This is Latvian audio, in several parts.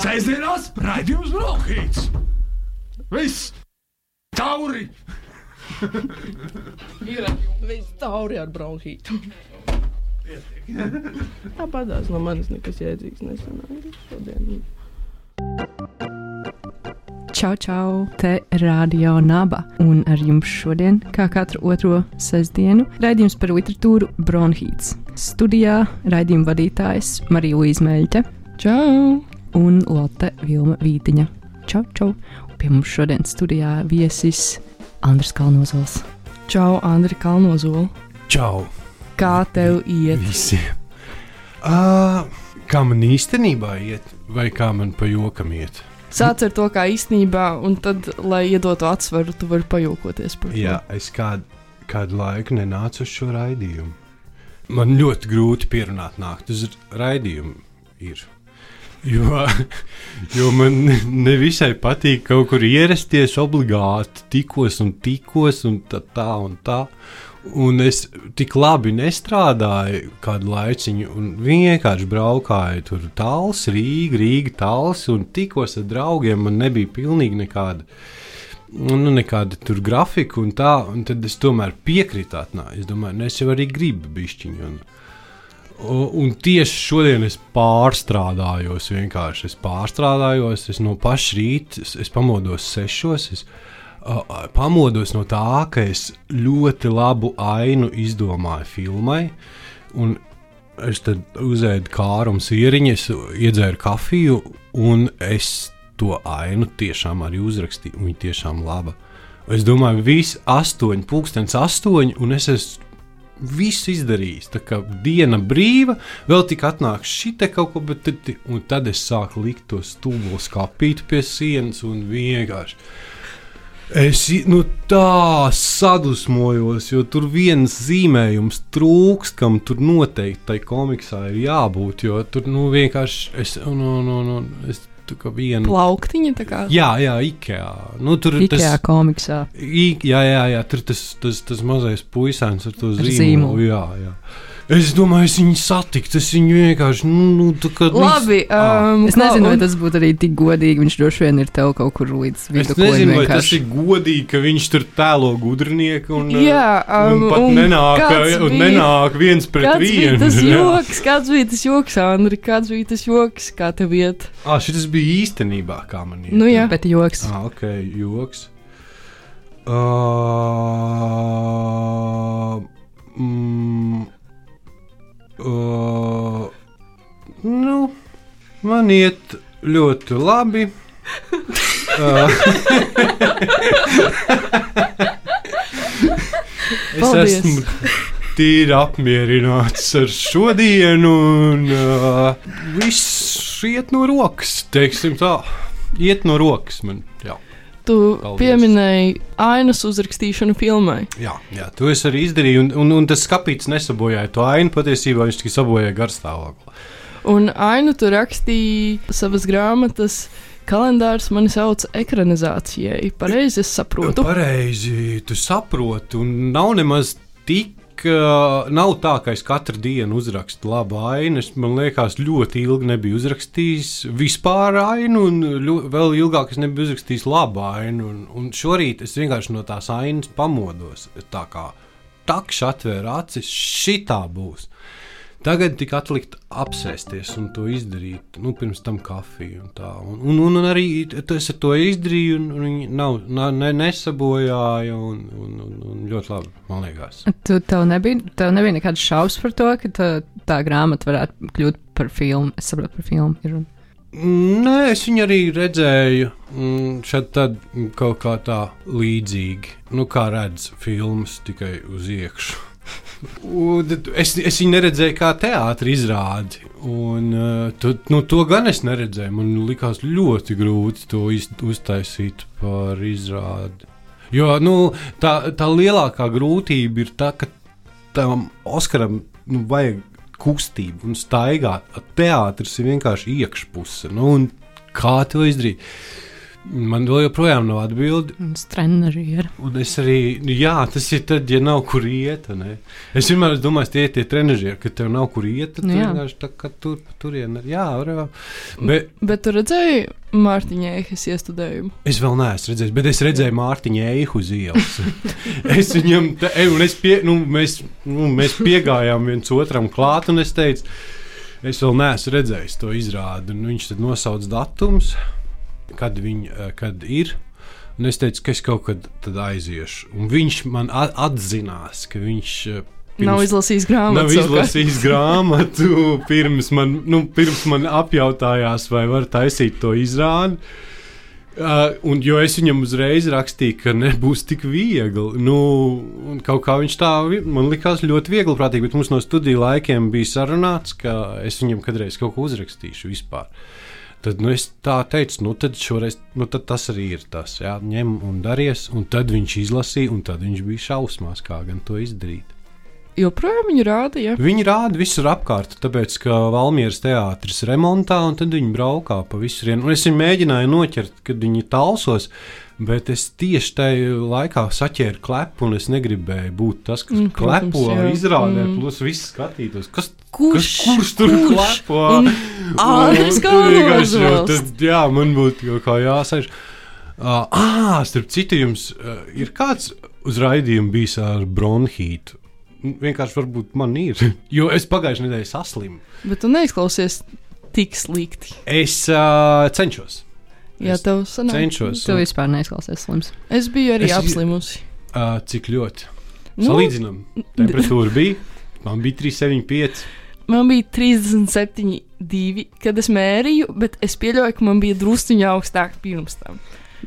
Sēžamās raidījums Brokhīts. Viss! Tauri! Viss tauri ar bronhītu. Tāpatās no manis nekas jēdzīgs nesanāca šodien. Čau, čau! Te radio naba. Un ar jums šodien, kā katru otro sestdienu, raidījums par literatūru Bronhīts. Studijā raidījuma vadītājs Marija Līsmeļķe. Čau! Un Lotte Vilma Vītiņa. Čau, čau! Pie mums šodien studijā viesis Andris Kalnozols. Čau, Andri Kalnozola. Čau! Kā tev iet? Visiem! Uh, kā man īstenībā iet, vai kā man pa jokam iet? Sāc ar to, kā īstenībā, un tad, lai iedotu atsvaru, tu vari pajokoties par to. Jā, es kādu, kādu laiku nenācu uz šo raidījumu. Man ļoti grūti pierunāt nākt uz raidījumu. Ir. Jo, jo man nevisai patīk kaut kur ierasties obligāti, tikos un tikos, un tā, tā un tā. Un es tik labi nestrādāju kādu laiciņu, un vienkārši braukāju tur tāls, Rīga, Rīga, tāls, un tikos ar draugiem. Man nebija pilnīgi nekāda, nu, nekāda tur grafika, un tā, un tad es tomēr piekrītu. Es domāju, nu, es jau arī gribu bišķiņu. Un, un, un tieši šodien es pārstrādājos, vienkārši es pārstrādājos, es no paša rīta, es, es pamodos sešos. Es, Uh, pamodos no tā, ka es ļoti labu ainu izdomāju filmai. Un es tad uzēdu kārumu sieriņu, es iedzēru kafiju, un es to ainu tiešām arī uzrakstīju. Viņa tiešām laba. Es domāju, viss astoņi, pūkstens astoņi, un es esmu visu izdarījis. Tā kā diena brīva, vēl tik atnāks šī kaut ko, bet tad, un tad es sāku likt to stūmu skāpīt pie sienas un vienkārši. Es nu, tā sadusmojos, jo tur viens zīmējums trūkst, kam tur noteikti tai komiksā ir jābūt. Jo tur nu, vienkārši es, nu, nu, nu, es vienu plauktiņu. Jā, jā, Ikea. Nu, tur ir tas komiksā. I, jā, jā, jā, tur tas, tas, tas mazais puisēns ar to Ar zīmolu. zīmolu. Jā, jā. Es domāju, es viņu satiktu, es viņu vienkārši. Nu, nu, kā, Labi, um, Es nezinu, vai un- tas būtu arī tik godīgi. Viņš droši vien ir tev kaut kur līdz Es viduklim nezinu, vai tas ir godīgi, ka viņš tur tēlo gudrnieku un, Jā, un um, pat un nenāk, kāds un bija- nenāk viens pret bija vienu. tas jā. joks, kāds bija tas joks, Andri? Kāds bija tas joks, kā tev iet? Ah, šis bija īstenībā, kā man ir. Nu jā. Bet joks. Ah, ok, joks. Uh, mm, man iet ļoti labi. Es Paldies. esmu tīri apmierināts ar šodienu, un uh, viss iet no rokas. Teiksim tā, iet no rokas man. Jā. Tu Paldies. pieminēji ainas uzrakstīšanu filmai. Jā, jā, to es arī izdarīju, un, un, un tas skāpīts nesabojāja to ainu. Patiesībā viņš tikai sabojāja garstāvokli. Un ainu tu rakstīji savas grāmatas. Kalendārs mani sauc ekranizācijai. Pareizi es saprotu. Pareizi, tu saproti, un nav nemaz tik. Nav tā, ka es katru dienu uzrakstu labu ainu. Es, man liekas, ļoti ilgi nebiju uzrakstījis vispār ainu, un ļo, vēl ilgāk es nebiju uzrakstījis labu ainu. Un, un šorīt es vienkārši no tās ainas pamodos. Tā kā takša atvēra acis, šitā būs. Tagad tik atlikt apsēsties un to izdarīt. Nu, pirms tam kafiju un tā. Un, un, un, arī es ar to izdarīju, un, viņi nav, na, ne, nesabojāja. Un, un, un, un ļoti labi, man liekas. Tu, tev, nebija, tev nebija nekāds šaubas par to, ka tā, tā grāmata varētu kļūt par filmu. Es saprotu, par filmu. ir runa. Nē, es viņu arī redzēju. mm, Šeit tad kaut kā tā līdzīgi. Nu, kā redz filmas tikai uz iekšu. Es, es viņu neredzēju kā teātris izrādi. Un, uh, tu, nu, to gan es neredzēju. Man likās ļoti grūti to iz, uztaisīt par izrādi. Jo nu, tā, tā lielākā grūtība ir tā, ka tam Oskaram nu, vajag kustību un staigāt. Teātris ir vienkārši iekšpuse. Nu, un kā to izdarīt? Man vēl joprojām nav atbildi. Un es arī, nu, jā, tas ir tad, ja nav kur iet. Ne? Es vienmēr domāju, tie ir tie treniži, ka tev nav kur iet. Tad Nu, jā. tā kā tur, turien. Jā, varētu. Bet Bet tu redzēji Mārtiņa Eihas iestudējumu. es vēl neesmu redzējis, bet es redzēju Mārtiņu Eihu uz ielas. es viņam, te, e, un es pie, nu, mēs, nu, mēs piegājām viens otram klāt, un es teicu, es vēl neesmu redzējis to izrādi. Un viņš tad nosauc datums, kad, viņ, eh, kad ir. Un es teicu, ka es kaut kad aiziešu. Un viņš man atzinās, ka viņš eh, Nav izlasījis grāmatu. Nav izlasījis grāmatu pirms man, nu, pirms man apjautājās, vai var taisīt to izrādi. Uh, un, jo es viņam uzreiz rakstīju, ka nebūs tik viegli. Nu, kaut kā viņš tā man likās ļoti viegli prātīgi, bet mums no studiju laikiem bija sarunāts, ka es viņam kādreiz kaut ko uzrakstīšu vispār. Tad nu, es tā teicu, nu, tad šoreiz nu, tad tas arī ir tas, jā, ņem un daries. Un tad viņš izlasīja, un tad viņš bija šausmās, kā gan to izdarīt. Joprojām viņu rādīja. Viņi rāda visur apkārt, tāpēc, ka Valmieras teātris ir remontā, un tad viņi braukā pa visurienu. Es viņu mēģināju noķert, kad viņi talsos, bet es tieši tajā laikā saķēru klepu, un es negribēju būt tas, kas Mm, protams, klepo jā. izrādē, Mm. plus viss skatītos. Kas, Kurš, kas, kurš tur klepo? Vienkārši jau Kalnozols. tad, Jā, man būtu kaut kā jāsaka. Uh, ah, starp citu, jums uh, ir kāds uz raidījumu bijis ar bronhītu. Nu, Vienkārši varbūt man ir. Jo es pagājušajā nedēļā saslimu. Bet tu neizklausies tik slikti. Es uh, cenšos. Jā, Es tev sanāk. Cenšos. Tu vispār neizklausies slims. Es biju arī Es- apslimusi. Uh, cik ļoti? Nu, Salīdzinām. Temperatūra bija. Man bija 375. Man bija 37, 2, kad es mērīju, bet es pieļauju, ka man bija druskuļi augstāk pirms tam.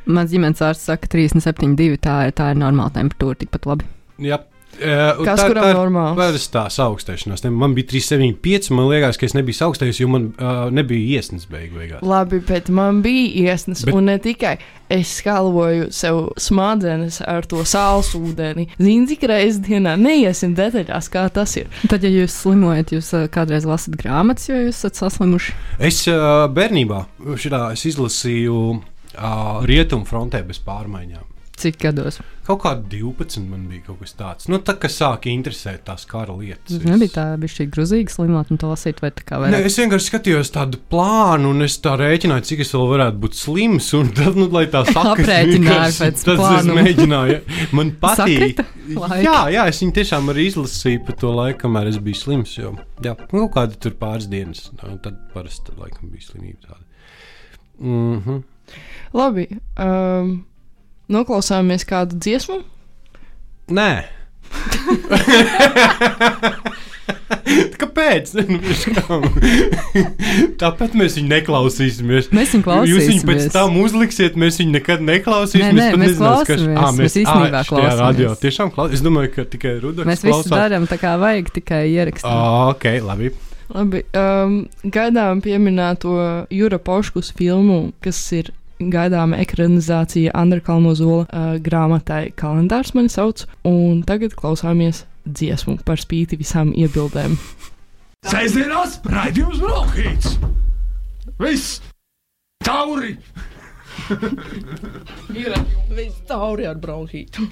Mans ģimenes ārsts saka, ka 37,2 tā, ir- tā ir normāla temperatūra, tikpat labi. Jā. Uh, Kas tā, kuram tā ir normāls? Parastās augstēšanās. Ne, Man bija 375. Man liekas, ka es nebiju augstējis, jo man uh, nebija iesnas beigu beigās. Labi, bet man bija iesnas, Bet- un ne tikai es skaloju sev smadzenes ar to sāls ūdeni. Zini, cik reizes dienā neiesim detaļās, kā tas ir. Tad, ja jūs slimojat, jūs ā, kādreiz lasat grāmatas, jo jūs esat saslimuši. Es uh, bērnībā šitā, es izlasīju uh, Rietumu frontē bez pārmaiņām. Cik gados? Kaut kā 12 man bija kaut kas tāds. Nu, tā kā sāka interesēt tās kara lietas. Tas nebija tā, bija šī grūzīga slimot un to lasīt, vai tā kā Nē, vairāk. es vienkārši skatījos tādu plānu, un es tā rēķināju, cik es vēl varētu būt slims. Un tad, nu, lai tā Aprēķināji vienkārši- pēc tad es plānuma. mēģināju. Man patīk. Jā, jā, es viņu tiešām arī izlasīju par to laiku, kamēr es biju slims. Jo, jā, nu, kaut kādi tur pāris dienas. Nu, tad parasti laikam bija slimība tāda. Mm -hmm. Labi, um, noklausāmies kādu dziesmu. Nē. Kāpēc? Tāpat mēs viņu neklausīsimies. Mēs viņu Jūs viņu pēc klausīsimies. tam uzliksiet, mēs viņu nekad neklausīsimies. Nē, nē, mēs nezinās, kas- klausāmies, Ā, mēs īstenībā ā, klausāmies. radio Tiešām klausāmies. Es domāju, ka tikai Rudolf. Mēs visi darām tā kā vajag, tikai ierakstīt. Ah, ok, labi. Labi, um, gaidām pieminēto Jūra Pauškus filmu, kas ir gaidāma ekranizācija Andra Kalnozola uh, grāmatai Kalendārs mani sauc, un tagad klausāmies dziesmu par spīti visām iebildēm. Sēžamās raidījums Brokhīts. Viss! Tauri! Ir viss tauri ar bronhītu.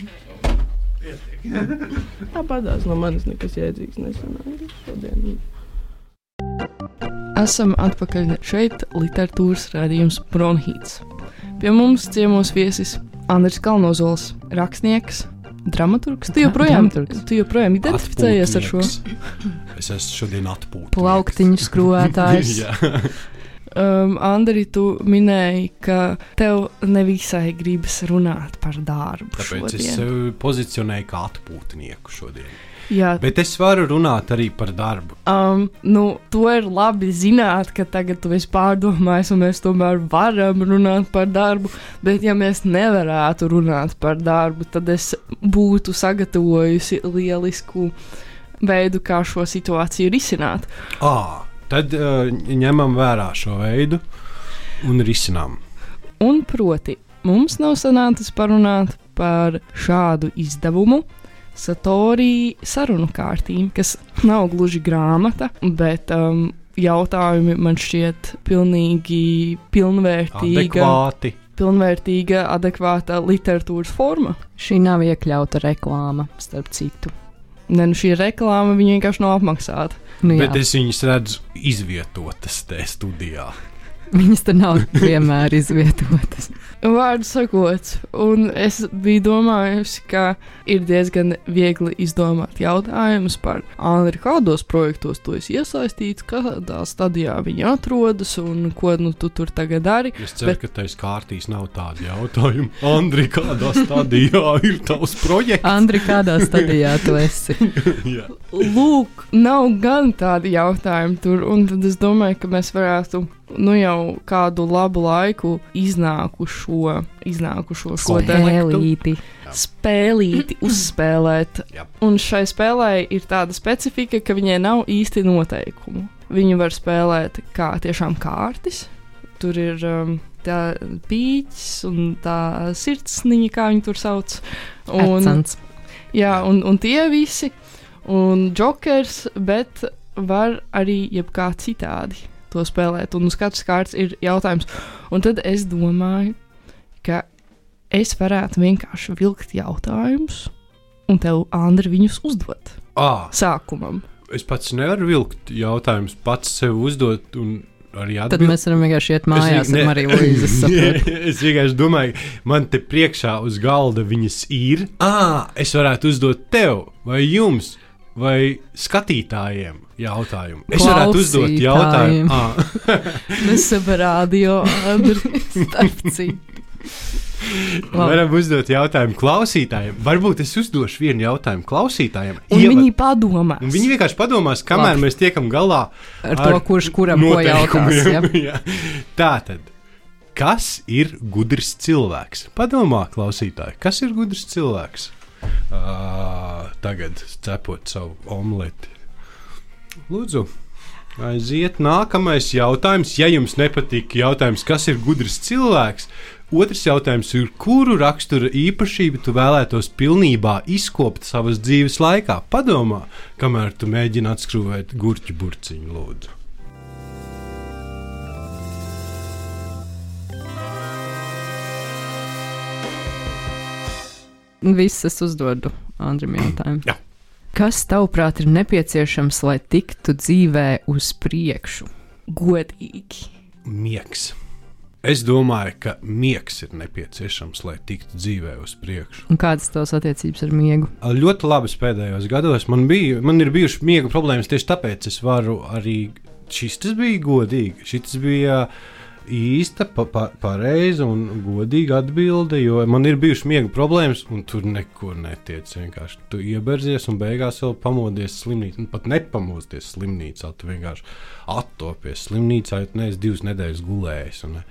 Tāpatās no manis nekas jēdzīgs nesanāca šodien. Esam atpakaļ šeit, literatūras rādījums Bronhīts. Pie mums ciemos viesis Andris Kalnozols, rakstnieks, dramaturgs. Tu joprojām, tu joprojām identificējies ar šo. Es esmu šodien atpūtījis. Plauktiņu skrūvētājs. Jā. Um, Andri, tu minēji, ka tev nevisai gribas runāt par darbu. Tāpēc es šodien. sevi pozicionēju kā atpūtnieku šodien. Jā, Bet es varu runāt arī par darbu. Um, nu, to ir labi zināt, ka tagad tu esi pārdomājis, un mēs tomēr varam runāt par darbu. Bet, ja mēs nevarētu runāt par darbu, tad es būtu sagatavojusi lielisku veidu, kā šo situāciju risināt. À, tad uh, ņemam vērā šo veidu un risinām. Un proti, mums nav sanācis parunāt par šādu izdevumu. Satorī sarunu kārtīm, kas nav gluži grāmata, bet um, jautājumi man šķiet pilnīgi pilnvērtīgi. Adekvāti. pilnvērtīga, adekvāta literatūras forma. Šī nav iekļauta reklāma, starp citu. Ne, nu šī reklāma vienkārši nav apmaksāta. Nu, jā, Bet es viņus redzu izvietotas tajā studijā. Viņas tur nav vienmēr izvietotas. Vārdu sakot, un es biju domājusi, ka ir diezgan viegli izdomāt jautājumus par Andri, kādos projektos tu esi iesaistīts, kādā stadijā viņi atrodas un ko nu, tu tur tagad dari. Es ceru, Bet... ka taisa kārtīs nav tādi jautājumi. Andri, kādā stadijā ir tavs projekts? Andri, kādā stadijā tu esi? Jā. Lūk, nav gan tādi jautājumi tur, un tad es domāju, ka mēs varētu nu jau kādu labu laiku iznākušo, iznākušo šo Spēlīti. spēlīti uzspēlēt. Jā. Un šai spēlē ir tāda specifika, ka viņai nav īsti noteikumu. Viņu var spēlēt kā tiešām kārtas. Tur ir um, tā pīķis un tā sirdsniņa, kā viņi tur sauc. Un, Ecans. jā, un, un tie visi. Un jokers, bet var arī jebkā citādi to spēlēt. Un uz katras kārtas ir jautājums. Un tad es domāju, ka es varētu vienkārši vilkt jautājumus, un tev, Andri, viņus uzdot À, sākumam. es pats nevaru vilkt jautājumus, pats sev uzdot un arī Tad mēs varam vienkārši iet mājās ne- ar Mariju saprotu. es vienkārši domāju, man te priekšā uz galda viņas ir. Ah, es varētu uzdot tev vai jums. Vai skatītājiem jautājumu? Es varētu uzdot jautājumu. Ah, Mēs esam radio. Labi. varam uzdot jautājumu klausītājiem. Varbūt es uzdošu vienu jautājumu klausītājiem. Un Ieva- viņi padomās. un viņi vienkārši padomās, kamēr Labi. mēs tiekam galā Ar to, kurš kuram ko jautās. Ja? Jā. Tā tad, kas ir gudrs cilvēks? Padomā, klausītāji, kas ir gudrs cilvēks? Uh, tagad cepot savu omleti. Lūdzu, aiziet nākamais jautājums. Ja jums nepatīk jautājums, kas ir gudrs cilvēks, otrs jautājums ir, kuru rakstura īpašību tu vēlētos pilnībā izkopt savas dzīves laikā? Padomā, kamēr tu mēģini atskrūvēt gurķu burciņu, lūdzu. Viss es uzdodu Andrim jautājumu. Jā. Kas tavuprāt ir nepieciešams, lai tiktu dzīvē uz priekšu? godīgi. Miegs. Es domāju, ka miegs ir nepieciešams, lai tiktu dzīvē uz priekšu. Un kādas tavas attiecības ar miegu? Ļoti labi pēdējos gados man, bija, man ir bijušas miega problēmas, tieši tāpēc es varu arī. Šis tas bija godīgi. Šis bija īsta, pa, pa, pareiza un godīga atbilde, jo man ir bijušas miega problēmas, un tur nekur netiec. Vienkārši tu ieberzies un beigās vēl pamodies slimnīcā. Nu, pat nepamosties slimnīcā, tu vienkārši attopies slimnīcā, jo neesi divas nedēļas gulējis. Un,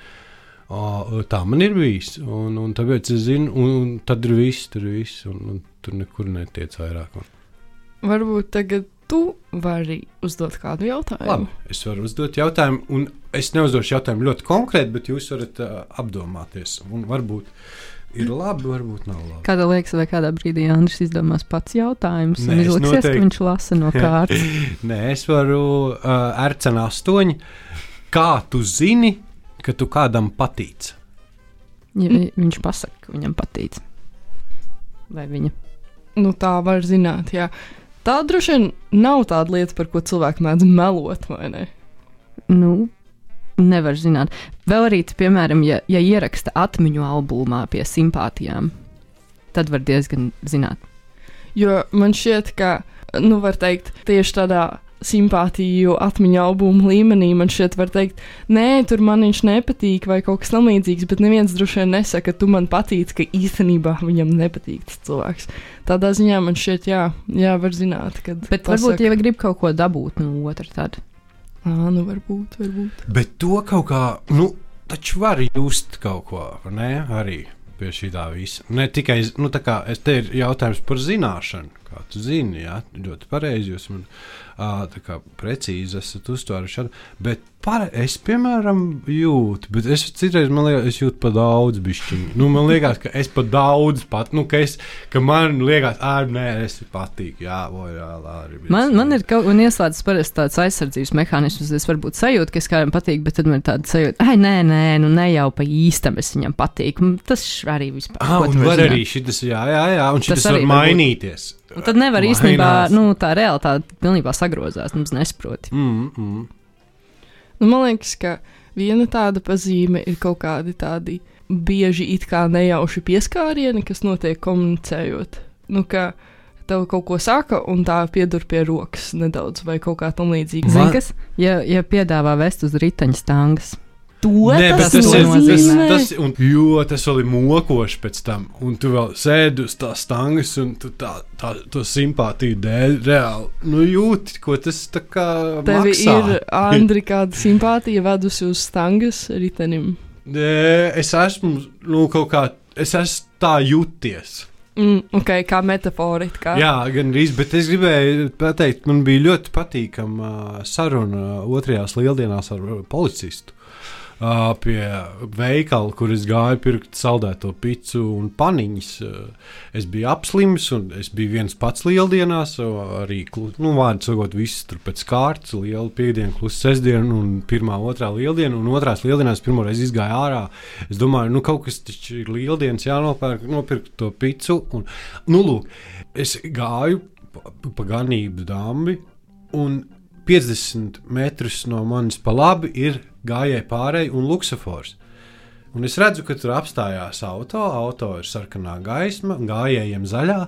O, tā man ir bijis. Un, un tāpēc es zinu, un, un tad ir viss, tur ir viss, un, un tur nekur netiec vairāk. Un, Varbūt tagad tu vari uzdot kādu jautājumu. labi, es varu uzdot jautājumu, un es neuzdošu jautājumu ļoti konkrēti, bet jūs varat uh, apdomāties. Un varbūt ir labi, varbūt nav labi. Kāda liekas, vai kādā brīdī Andris izdomās pats jautājumus un es izliksies, ka noteikti- viņš lasa no kārtas? Nē, es varu uh, ar cenu astoņi. Kā tu zini, ka tu kādam patīc? Ja vi- viņš pasaka, ka viņam patīk. Vai viņa? Nu, tā var zināt, jā. Tā droši vien nav tāda lieta, par ko cilvēki mēdz melot, vai ne? Nu, nevar zināt. Vēl arī, piemēram, ja, ja ieraksta atmiņu albumā pie simpātijām, tad var diezgan zināt. Jo man šķiet, ka, nu, var teikt, tieši tādā simpātiju atmiņu albumu līmenī man šķiet, var teikt, nē, tur man viņš nepatīk, vai kaut kas tamlīdzīgs, bet neviens droši vien nesaka, tu man patīc, ka īstenībā viņam nepatīk tas cilvēks. Tādā ziņā man šķiet, jā, jā var zināt, kad. Bet varbūt jau grib kaut ko dabūt no otra tāda. Ā, nu, varbūt, varbūt. Bet to kaut kā, nu, taču var just kaut ko, vai ne? Arī pie šī tā visa. Ne tikai, nu, tā kā es te ir jautājums par zināšanu, kā tu zini, jā, ļoti pareizi jūs man tā kā precīzi esat uztvēruši, bet Pār, es, piemēram, jūtu, bet es citreiz man liekas, es jūtu par daudz bišķiņu. Nu, man liekas, ka es par daudz pat, nu, ka, es, ka man liekas, ah, nē, es patīk, jā, vai jā, arī. Man, man ir kaut un ieslēdzis parasti tāds aizsardzības mehānisms. Es varbūt sajūtu, ka es kādam patīk, bet tad man ir tāda sajūta, ah, nē, nē, nu ne jau pa īstam es viņam patīku. Tas arī vispār. Ah, un var arī šis, jā, jā, jā, un šis var mainīties. Un tad nevar Mainās. īstenībā, nu, tā realitāte pilnībā sagrozās, mums nesaproti. Mm, mm. Nu, man liekas, ka viena tāda pazīme ir kaut kādi tādi bieži it kā nejauši pieskārieni, kas notiek komunicējot. Nu, ka tev kaut ko saka, un tā piedur pie rokas nedaudz, vai kaut kā tam līdzīga. Zini, kas? Ja, ja piedāvā vest uz riteņstangas. To Nē, tas, tas, ir, tas, tas, un, jo tas vēl ir mokoši pēc tam, un tu vēl sēdi uz tās stangas, un tu tā, tā to simpātiju dēļ reāli nu, jūti, ko tas tā kā. Tev maksā. ir Andri kāda simpātija vedusi uz stangas ritenim. Es esmu nu, kaut kā, es esmu tā jūties. Mm, ok, kā metafora. Kā. Jā, gan arī, bet es gribēju pateikt, man bija ļoti patīkama saruna otrajās lieldienās ar policistu uh, pie veikala, kur es gāju pirkt saldēto pitu un paniņas. Uh, es biju apslims, un es biju viens pats lieldienās. Arī, nu, vārdu sakot, viss tur pēc kārtas, liela piekdiena, klusa sestdiena, un pirmā, otrā lieldiena, un otrās lieldienās pirmo reizi izgāju ārā. Es domāju, nu, kaut kas taču ir lieldienas, jānopērk, nopirkt to pitu. Un, nu, lūk, es gāju pa, pa ganību dambi, un 50 metrus no manis pa labi ir gājēji pārēji un luksofors. Un es redzu, ka tur apstājās auto, auto ir sarkanā gaisma, gājējiem zaļā.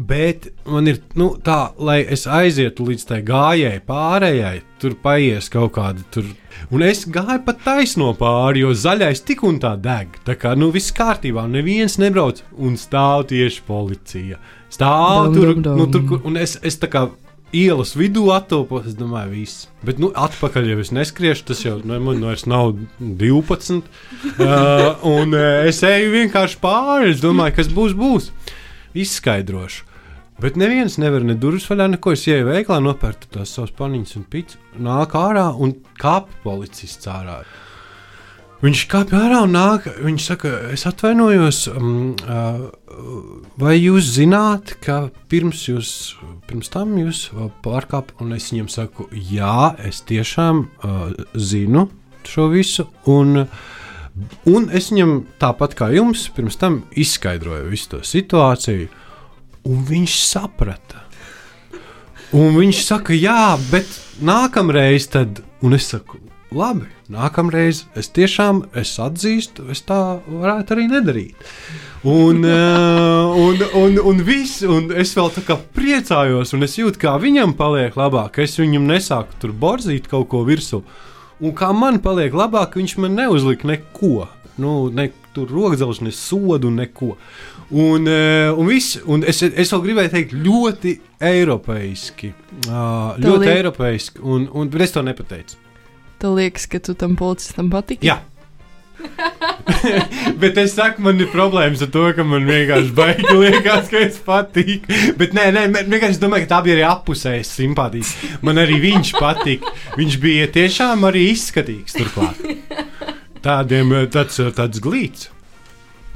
Bet man ir nu, tā, lai es aizietu līdz tai gājēji pārējai, tur paies kaut kāda tur. Un es gāju pat taisno pāri, jo zaļais tik un tā deg. Tā kā nu, viss kārtībā, neviens nebrauc un stāv tieši policija. Stāv dum, tur, dum, dum. Nu, tur, un es, es tā kā ielas vidū attopos. Es domāju, viss. Bet nu, atpakaļ jau es neskriešu, tas jau nu, man vairs nav 12. Uh, un uh, es eju vienkārši pāri. Es domāju, kas būs, būs. Izskaidrošu. Bet neviens nevar ne durvis vaļā, neko. Es ienāku veikalā, nopērku tās savas paniņas un pīci, nāk ārā un kāp policists ārā. Viņš kāpj ārā un nāk. Viņš saka, es atvainojos. Um, uh, vai jūs zināt, ka pirms, jūs, pirms tam jūs pārkāpāt? Un es viņam saku, jā, es tiešām uh, zinu šo visu. Un, un es viņam tāpat kā jums, pirms tam izskaidroju visu to situāciju. Un viņš saprata. Un viņš saka, jā, bet nākamreiz tad, un es saku, labi, nākamreiz es tiešām es atzīstu, es tā varētu arī nedarīt. Un, uh, un, un, un, viss, un es vēl tā kā priecājos, un es jūtu, kā viņam paliek labāk, es viņam nesāku tur borzīt kaut ko virsū. Un kā man paliek labāk, viņš man neuzlika neko. Nu, ne tur rokdzelžu, ne sodu, neko. Un, uh, un, viss, un es, es vēl gribēju teikt, ļoti eiropeiski. Uh, ļoti eiropeiski, un, un, es to nepateicu. Tev liekas, ka tu tam policistam patīk? Jā. bet es saku, man ir problēmas ar to, ka man vienkārši baigi liekas, ka es patīku. Bet nē, nē, vienkārši domāju, ka tā bija arī apusējas simpātijas. Man arī viņš patīk. Viņš bija tiešām arī izskatīgs turklāt. Tādiem, tāds, tāds glīts.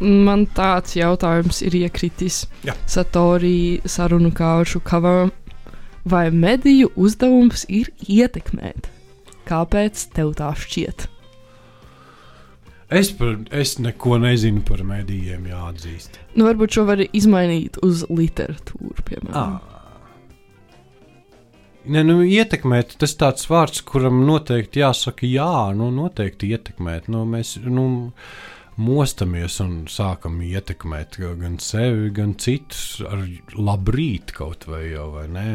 Man tāds jautājums ir iekritis. Jā. Satorī sarunu kāršu kavam. Vai mediju uzdevums ir ietekmēt? Kāpēc tev tā šķiet? Es, par, es neko nezinu par medijiem, jāatzīst. Nu, varbūt šo var izmainīt uz literatūru, piemēram. Ah. Ne, nu, ietekmēt, tas tāds vārds, kuram noteikti jāsaka, jā, nu, noteikti ietekmēt. Nu, mēs, nu, uh, mostamies un sākam ietekmēt gan sevi, gan citus ar labrīt kaut vai jau, vai nē.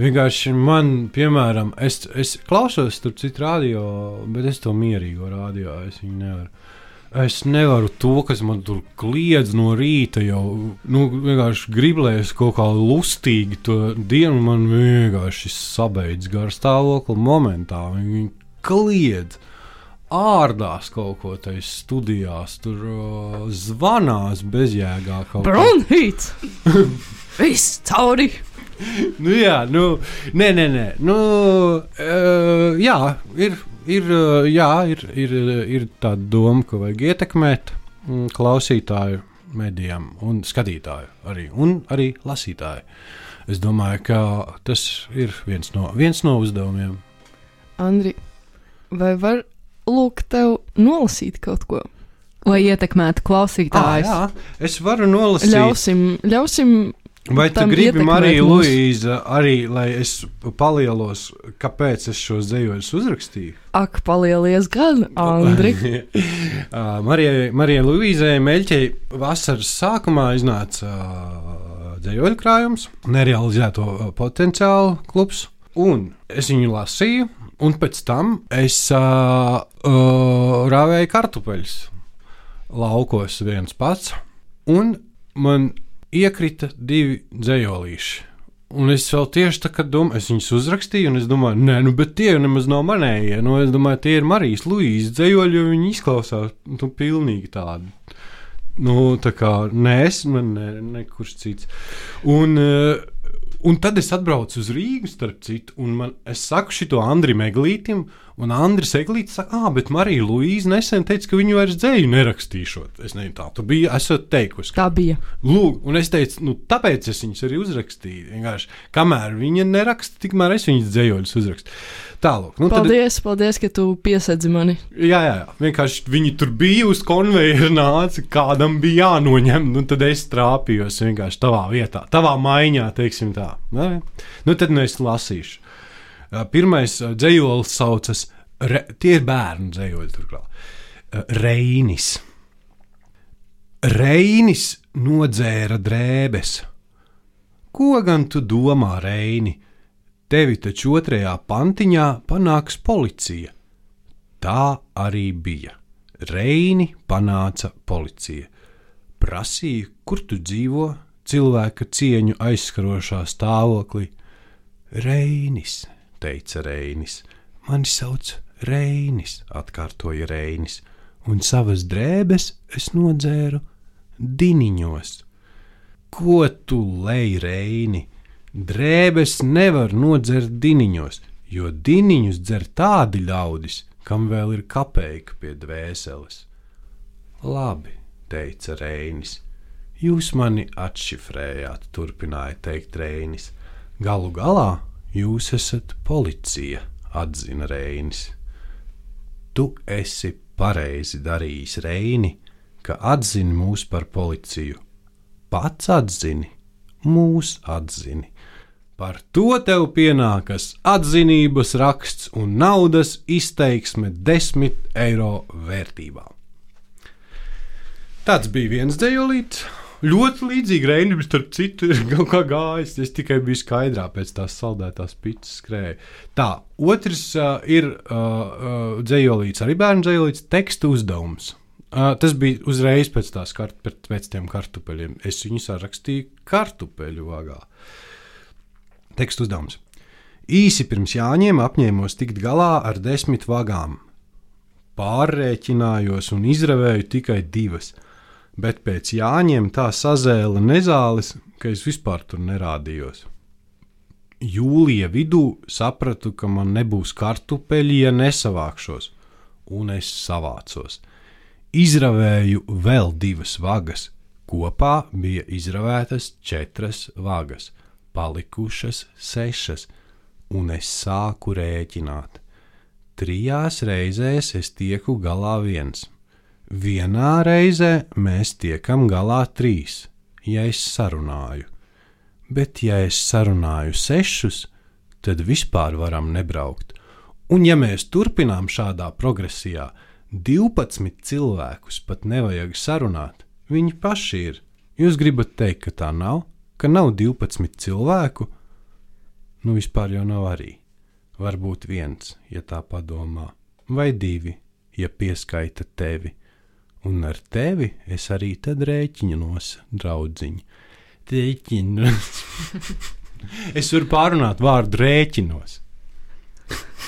Vienkārši man, piemēram, es, es klausos tur citu radio, bet es to mierīgo radio, es viņu nevaru. Es nevaru to, kas man tur kliedz no rīta, jau nu, vienkārši griblēs kaut kā lustīgi to dienu. Man vienkārši sabeidz garstāvokli momentā. Viņi kliedz ārdās kaut ko tajā studijās, tur uh, zvanās bezjēgā kaut kā. Bronhīts! Viss cauri! nu, jā, nu, nē, nē, nē. Nu, uh, jā, ir ir, uh, jā, ir, ir, ir tāda doma, ka vajag ietekmēt mm, klausītāju medijām un skatītāju arī, un arī lasītāju. Es domāju, ka tas ir viens no, viens no uzdevumiem. Andri, vai var lūgt tev nolasīt kaut ko? Lai ietekmētu klausītājus. Ah, jā, es varu nolasīt. Ļausim, ļausim Vai tu gribi, Marija. Luīza, arī lai es palielos, kāpēc es šo zējoļus uzrakstīju? ak, palielies gan, Andri. Ā, Marijai, Luīzai Meļķei vasaras sākumā iznāca uh, dzējoļu krājums, nerealizēto ā, potenciālu klubs, un es viņu lasīju, un pēc tam es uh, uh, rāvēju kartupeļus laukos viens pats, un man iekrita divi dzējolīši. Un es vēl tieši tā kā domāju, es viņus uzrakstīju, un es domāju, nē, nu, bet tie nemaz nav manējie. Nu, es domāju, tie ir Marijas Luīsas dzējoļi, jo viņi izklausās nu, pilnīgi tādi. Nu, tā kā nē, es man ne, nekurš cits. Un, eh, un tad es atbraucu uz Rīgu, starp citu, un man, es saku šito Andriu Meglītam, un Andris Eglītis saka, ah, bet Marija Luīsa nesen teica, ka viņu vairs dzēju nerakstīšot. Es nezinu, tā tu biji, esat teikusi. Tā bija. Lūk, un es teicu, nu, tāpēc es viņus arī uzrakstīju. Vienkārši, kamēr viņa neraksta, tikmēr es viņus dzējoļus uzrakstu. Tālāk, nu, tad, Paldies, paldies, ka tu piesedzi mani. jā, jā, jā, vienkārši viņi tur bija uz konveijera, nāca, kādam bija jānoņem, nu, tad es trāpījos vienkārši tavā vietā, tavā maiņā, teiksim tā. Nu, nu tad nu es lasīšu. Pirmais dzējolis saucas, re, tie ir bērnu dzējoļi turklāt. Reinis. Reinis nodzēra drēbes. Ko gan tu domā, Reini? Tevi taču otrajā pantiņā panāks policija. Tā arī bija. Reini panāca policija. Prasīja, kur tu dzīvo, cilvēka cieņu aizskarošā stāvoklī. Reinis, teica Reinis. Mani sauc Reinis, atkārtoja Reinis, un savas drēbes es nodzēru diniņos. Ko tu lej, Reini? Drēbes nevar nodzert diniņos, jo diniņus dzer tādi ļaudis, kam vēl ir kapeika pie dvēseles. Labi, teica Reinis. Jūs mani atšifrējāt, turpināja teikt Reinis. Galu galā jūs esat policija, atzina Reinis. Tu esi pareizi darījis, Reini, ka atzini mūs par policiju. Pats atzini, mūs atzini. Par to tev pienākas atzinības raksts un naudas izteiksme desmit eiro vērtībā. Tāds bija viens dejolīts. Ļoti līdzīgi Reinim, starp citu, ir kaut kā gājis. Es tikai biju skaidrā pēc tās saldētās pīcis skrēja. Tā, otrs uh, ir uh, uh, dzējolīts, arī bērnu dzējolīts, teksta uzdevums. Uh, tas bija uzreiz pēc, kart, pēc, tiem kartupeļiem. Es viņus rakstīju kartupeļu vagā. Teksta uzdevums. Īsi pirms jāņem apņēmos tikt galā ar desmit vagām. Pārrēķinājos un izravēju tikai divas, bet pēc jāņem tā sazēla nezāles, ka es vispār tur nerādījos. Jūlija vidū sapratu, ka man nebūs kartupeļi, ja nesavākšos, un es savācos. Izravēju vēl divas vagas, kopā bija izravētas četras vagas, palikušas sešas, un es sāku rēķināt. Trijās reizēs es tieku galā viens. Vienā reizē mēs tiekam galā trīs, ja es sarunāju. Bet, ja es sarunāju sešus, tad vispār varam nebraukt. Un, ja mēs turpinām šādā progresijā, 12 cilvēkus pat nevajag sarunāt. Viņi paši ir. Jūs gribat teikt, ka tā nav, ka nav 12 cilvēku? Nu, vispār jau nav arī. Varbūt viens, ja tā padomā, vai divi, ja pieskaita tevi. Un ar tevi es arī tad rēķinos, draudziņ. Rēķinos. es varu pārunāt vārdu rēķinos.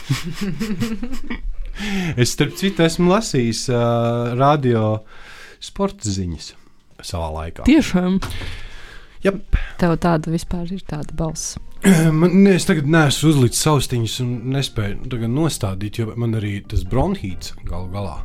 es, starp citu, esmu lasījis uh, radio sporta ziņas savā laikā. Tiešām. Jep. Tev tāda vispār ir tāda balss. Man, ne, es tagad neesmu uzlicis austiņas un nespēju tagad nostādīt, jo man arī tas bronhīts galu galā.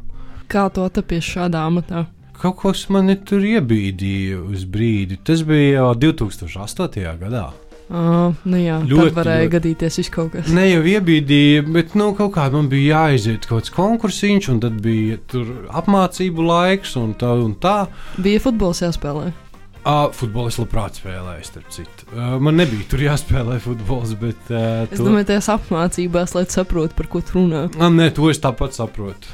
Kā to tapies šādā amatā? Kaut kas mani tur iebīdīja uz brīdi. Tas bija jau 2008. gadā. Uh, nu jā, Ļoti, varēja ļoti. gadīties kaut kas. Ne jau iebīdīja, bet nu, kaut kā man bija jāiziet kaut kāds konkursiņš, un tad bija tur apmācību laiks, un tā un tā. Bija futbols jāspēlē. Uh, futbolu es labprāt spēlēju, starp citu. Uh, man nebija tur jāspēlē futbols, bet. Uh, Es domāju, tajās apmācībās, lai saprotu, par ko tu runā. Ah, nē, to es tāpat saprotu.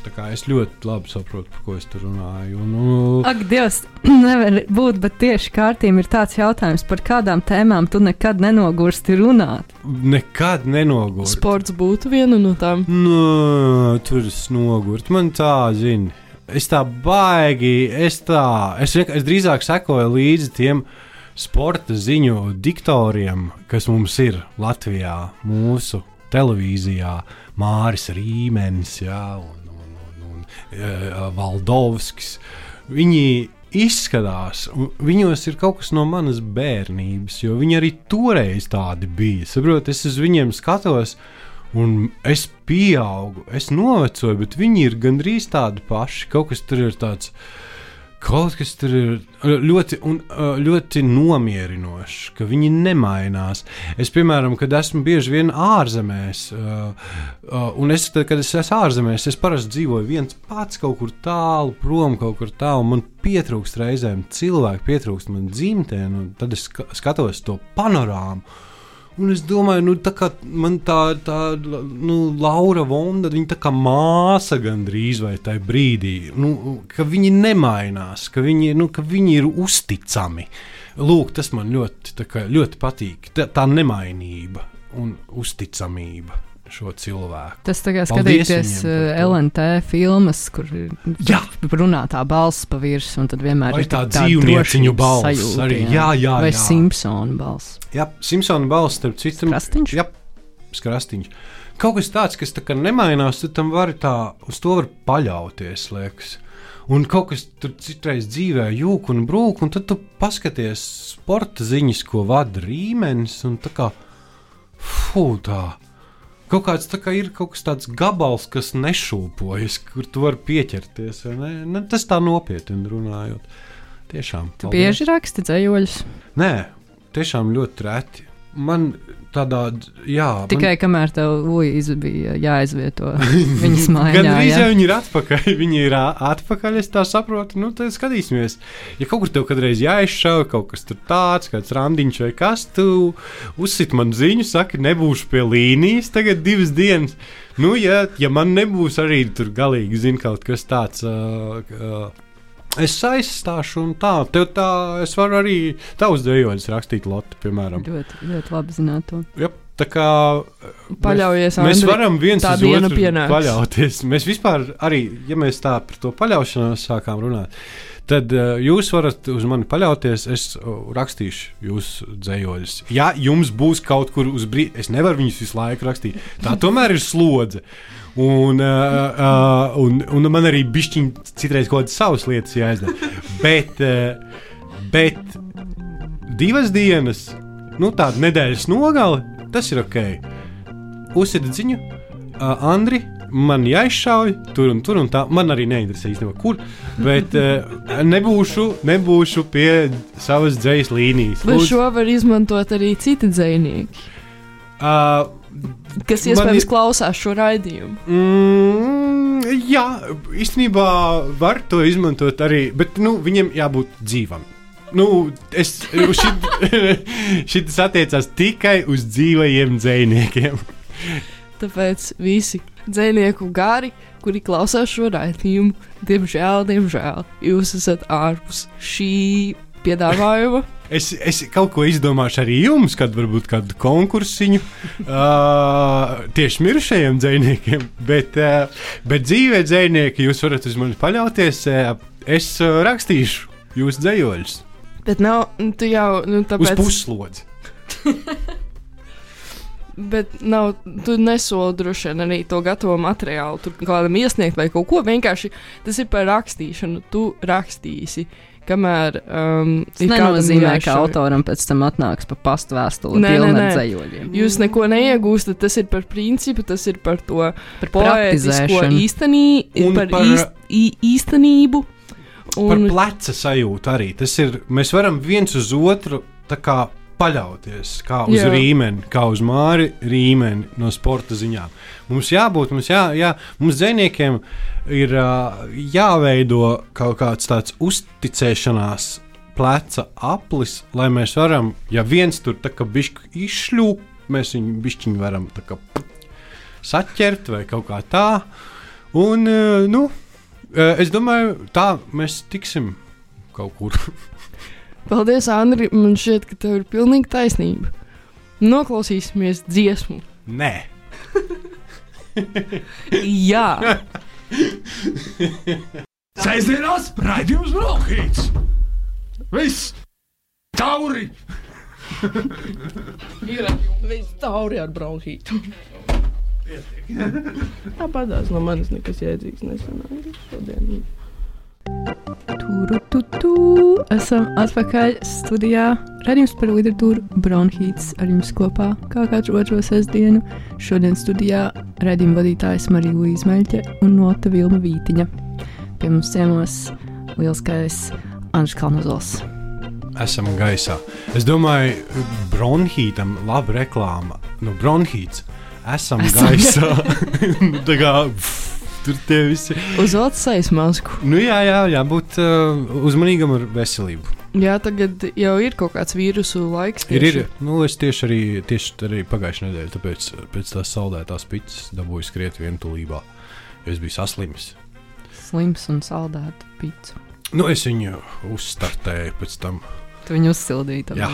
Tā kā es ļoti labi saprotu, par ko es tur runāju. Un, un, Ak, Dievs, nevar būt, bet tieši kārtībā ir tāds jautājums, par kādām tēmām tu nekad nenogursti runāt. nekad nenogurst. Sports būtu viena no tām. Nu, tur es nogurtu. Man tā, zini, es tā baigi, es tā, es, es drīzāk sekoju līdzi tiem sporta ziņu diktoriem, kas mums ir Latvijā, mūsu televīzijā, Māris Rīmenis, jā, un, Valdovskis. Viņi izskatās, viņos ir kaut kas no manas bērnības, jo viņi arī toreiz tādi bija. Saprotiet, es uz viņiem skatos, un es pieaugu, es novecoju, bet viņi ir gandrīz tādi paši. Kaut kas tur ir tāds. Kaut kas tur ir ļoti, un, ļoti nomierinošs, ka viņi nemainās. Es, piemēram, kad esmu bieži vien ārzemēs, un es, tad, kad es esmu ārzemēs, es parasti dzīvoju viens pats kaut kur tālu, prom kaut kur tālu. Man pietrūkst reizēm cilvēku, pietrūkst man dzimteni, un tad es ska- skatos to panorāmu. Un es domāju, nu, tā kā man tā, tā nu, Laura Vonda, viņa tā kā māsa gandrīz vai tajā brīdī, nu, ka viņi nemainās, ka viņi, nu, ka viņi ir uzticami. Lūk, tas man ļoti, kā, ļoti patīk. Tā, tā nemainība un uzticamība šo cilvēku. Tas tā kā skatīties to. LNT filmas, kur ir Jā. runā tā balss pa virsmu, un tad vienmēr Vai ir tā tāda dzīvnieciņu balss sajūta, arī. Jā, jā, Vai jā. Simpsona balss. Jā, Simpsona balss, starp citu, Krastīņš? Jā, skrastiņš. Kaut kas tāds, kas tā kā nemainās, tad tam var tā, uz to var paļauties, liekas. Un kaut kas tur citreiz dzīvē jūg un brūk, un tad tu paskaties sporta ziņas, ko vada rīmenis, un tā kā fū, tā. Kaut kāds tā kā ir kaut kas tāds gabals, kas nešūpojas, kur tu vari pieķerties. Ne? Ne, tas tā nopietni runājot. Tiešām. Tu paldies. bieži raksti dzējoļus. Nē, tiešām ļoti reti. Man tādā, jā, Tikai kamēr tev Luīza bija jāizvieto viņas mājā. Gan jā. jau viņi ir atpakaļ. Viņi ir atpakaļ, es tā saprotu. Nu, tad skatīsimies. Ja kaut kur tev kādreiz jāizšauj, kaut kas tur tāds, kāds randiņš vai kas, tu uzsit man ziņu, saki, nebūšu pie līnijas tagad divas dienas. Nu, ja, ja man nebūs arī tur galīgi, zin, kaut kas tāds. Uh, uh, Es aizstāšu, un tā, tev tā, es varu arī tavus dēļus rakstīt, Lotte, piemēram. Ļoti, ļoti labi zināt to. Jop, tā kā Paļaujies, Mēs Andri, varam viens uz otru pienāks. paļauties. Mēs vispār arī, ja mēs tā par to paļaušanos sākām runāt, tad uh, jūs varat uz mani paļauties. Es uh, rakstīšu jūsu dzējoļus. Ja jums būs kaut kur uz brīdi, es nevaru viņus visu laiku rakstīt. Tā tomēr ir slodze. Un, uh, uh, un, un man arī bišķiņi citreiz kaut kādas savas lietas jāizdara. Bet, uh, bet divas dienas, nu tāda nedēļas nogale, tas ir ok. Uzsēdiet ziņu, uh, Andri, man jāizšauj tur un tur, un tā. Man arī neinteresē īstenībā, kur. Bet uh, nebūšu, nebūšu pie savas dzīslas līnijas. Lūdzu, šo var izmantot arī citi dzinieki, uh, kas iespējams ir- klausās šo raidījumu. Mm, jā, īstenībā var to izmantot arī, bet nu, viņam jābūt dzīvam. Nu, es šis attiecās tikai uz dzīvajiem dzīvniekiem. Tāpēc visi dzinieku gari, kuri klausās šo raidījumu, diemžēl, diemžēl jūs esat ārpus šī piedāvājuma. Es, es kaut ko izdomāšu arī jums, kad varbūt kādu konkursiņu uh, tieši mirušajiem dzīvniekiem, bet, uh, bet dzīvē dzīvnieki jūs varat uz mani paļauties. Uh, es uh, rakstīšu jūsu dzējoļus Bet nav, nu, tu jau, nu, uz tāpēc. puslodzi. Bet nav, tu nesoli droši vien arī to gatavo materiālu, tur kādam iesniegt vai kaut ko. Vienkārši tas ir par rakstīšanu. Tu rakstīsi, kamēr um, Tas nenozīmē, ka autoram pēc tam atnāks pa pastu vēstuli Nē, nē, nē. dzējoļiem. Jūs neko neiegūstat, tas ir par principu, tas ir par to Par poētisko praktizēšanu. īstenī, Un par, par- īst, ī, īstenību. Par Un, pleca sajūtu arī. Tas ir, mēs varam viens uz otru kā paļauties, kā uz Jā. rīmeni, kā uz māri rīmeni no sporta ziņām. Mums jābūt, mums, jā, jā, mums dziniekiem ir ā, jāveido kaut kāds tāds uzticēšanās pleca aplis, lai mēs varam, ja viens tur tā kā bišķi izšļūp, mēs viņu bišķiņu varam tā kā saķert vai kaut kā tā. Un, ā, nu, es domāju, tā mēs tiksim kaut kur. paldies, Andri. Man šķiet, ka tev ir pilnīgi taisnība. Noklausīsimies dziesmu. Nē, Jā, Sēžamās raidījums Brokhīts. Viss! Tauri! Viss tauri ar bronhītu. Tāpatās no manis nekas jēdzīgs nesanāca šodien. Turu, tu, tu. Esam atpakaļ studijā. Radījums par literatūru Bronhīts ar jums kopā kā katru otro sestdienu. Šodien studijā radījuma vadītājs Marija Līsma Meļķe un Nota Vilma Vītiņa. Pie mums ciemos lielskais Anžs Kalnazols. esam gaisā. Es domāju, bronhītam laba reklāma. Nu, bronhīts. Esam, Esam gaisā. Nu, Tā kā pff, tur tie visi. uz Latvijas masku. Nu, jā, jā, jābūt uh, uzmanīgam ar veselību. Jā, tagad jau ir kaut kāds vīrusu laiks. Ir, tieši. ir. Nu, es tieši arī, tieši arī pagājušajā nedēļā, tāpēc pēc tās saldētās pitas dabūju skriet jo Es biju saslims. Slims un saldēta pīcis. Nu, es viņu uzstartēju pēc tam. Tu viņu uzsildīji. Jā.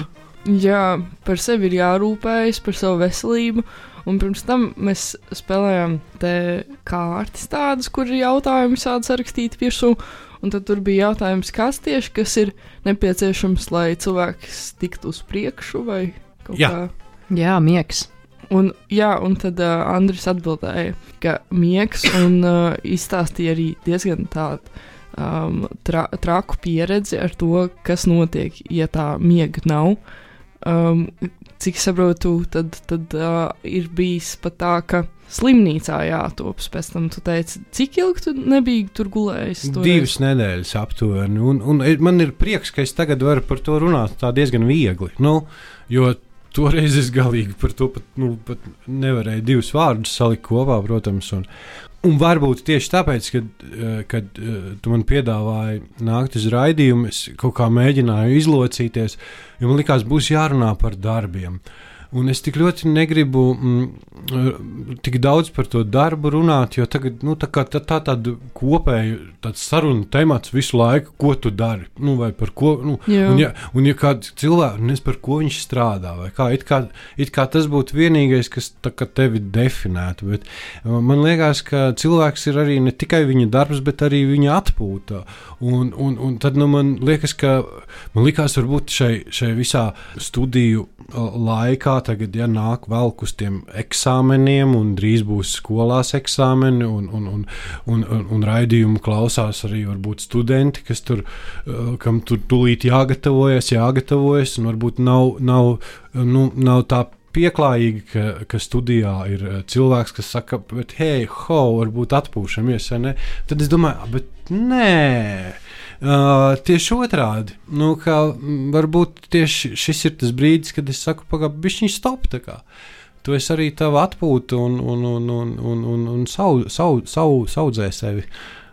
Jā, par sevi ir jārūpējas, par savu veselību. Un pirms tam mēs spēlējām te kārtas tādas, kur ir jautājumi sādi sarakstīti virsū. Un tad tur bija jautājums, kas tieši kas ir nepieciešams, lai cilvēks tiktu uz priekšu vai kaut Jā. kā. Jā, miegs. Un, jā, un tad uh, Andris atbildēja, ka miegs un uh, izstāstīja arī diezgan tādu um, tra traku pieredzi ar to, kas notiek, ja tā miega nav. Um, cik saprotu, tad, tad uh, ir bijis pat tā, ka slimnīcā jātopas pēc tam. Tu teici, cik ilgi tu nebija tur gulējis? toreiz? Divas nedēļas aptuveni. Un, un man ir prieks, ka es tagad varu par to runāt tā diezgan viegli. Nu, jo toreiz es galīgi par to pat, nu, pat nevarēju divus vārdus salikt kopā, protams. Un, un varbūt tieši tāpēc, kad, eh, kad eh, tu man piedāvāji nākt uz raidījumu, es kaut kā mēģināju izlocīties, jo man likās, būs jārunā par darbiem. Un es tik ļoti negribu mm, tik daudz par to darbu runāt, jo tagad nu, tā, tā, tā tāda kopēja saruna temats visu laiku, ko tu dari. Nu, vai par ko? Nu, Jā. un, ja, un ja kāds cilvēks, nezinu, par ko viņš strādā, vai kā, it kā, it kā tas būtu vienīgais, kas tā, tevi definētu. Bet uh, man liekas, ka cilvēks ir arī ne tikai viņa darbs, bet arī viņa atpūta. Un, un, un tad nu, man liekas, ka man likās, varbūt šai, šai visā studiju uh, laikā, tagad, ja nāk vēl uz tiem eksāmeniem, un drīz būs skolās eksāmeni, un, un, un, un, un, un raidījumu klausās arī varbūt studenti, kas tur, uh, kam tur tūlīt jāgatavojas, jāgatavojas, un varbūt nav, nav, nu, nav tā pieklājīgi, ka, ka studijā ir eh, cilvēks, kas saka, bet, hei, ho, varbūt atpūšamies, vai ne? Tad es domāju, "Ah, bet nē. Uh, tieši otrādi. Nu, ka, varbūt tieši šis ir tas brīdis, kad es saku, pagaidi, bišķiņ stop. Tu esi arī tava atpūta un, un, un, un, un, un, un sau, sau, sau, saudzē sevi. Teiksim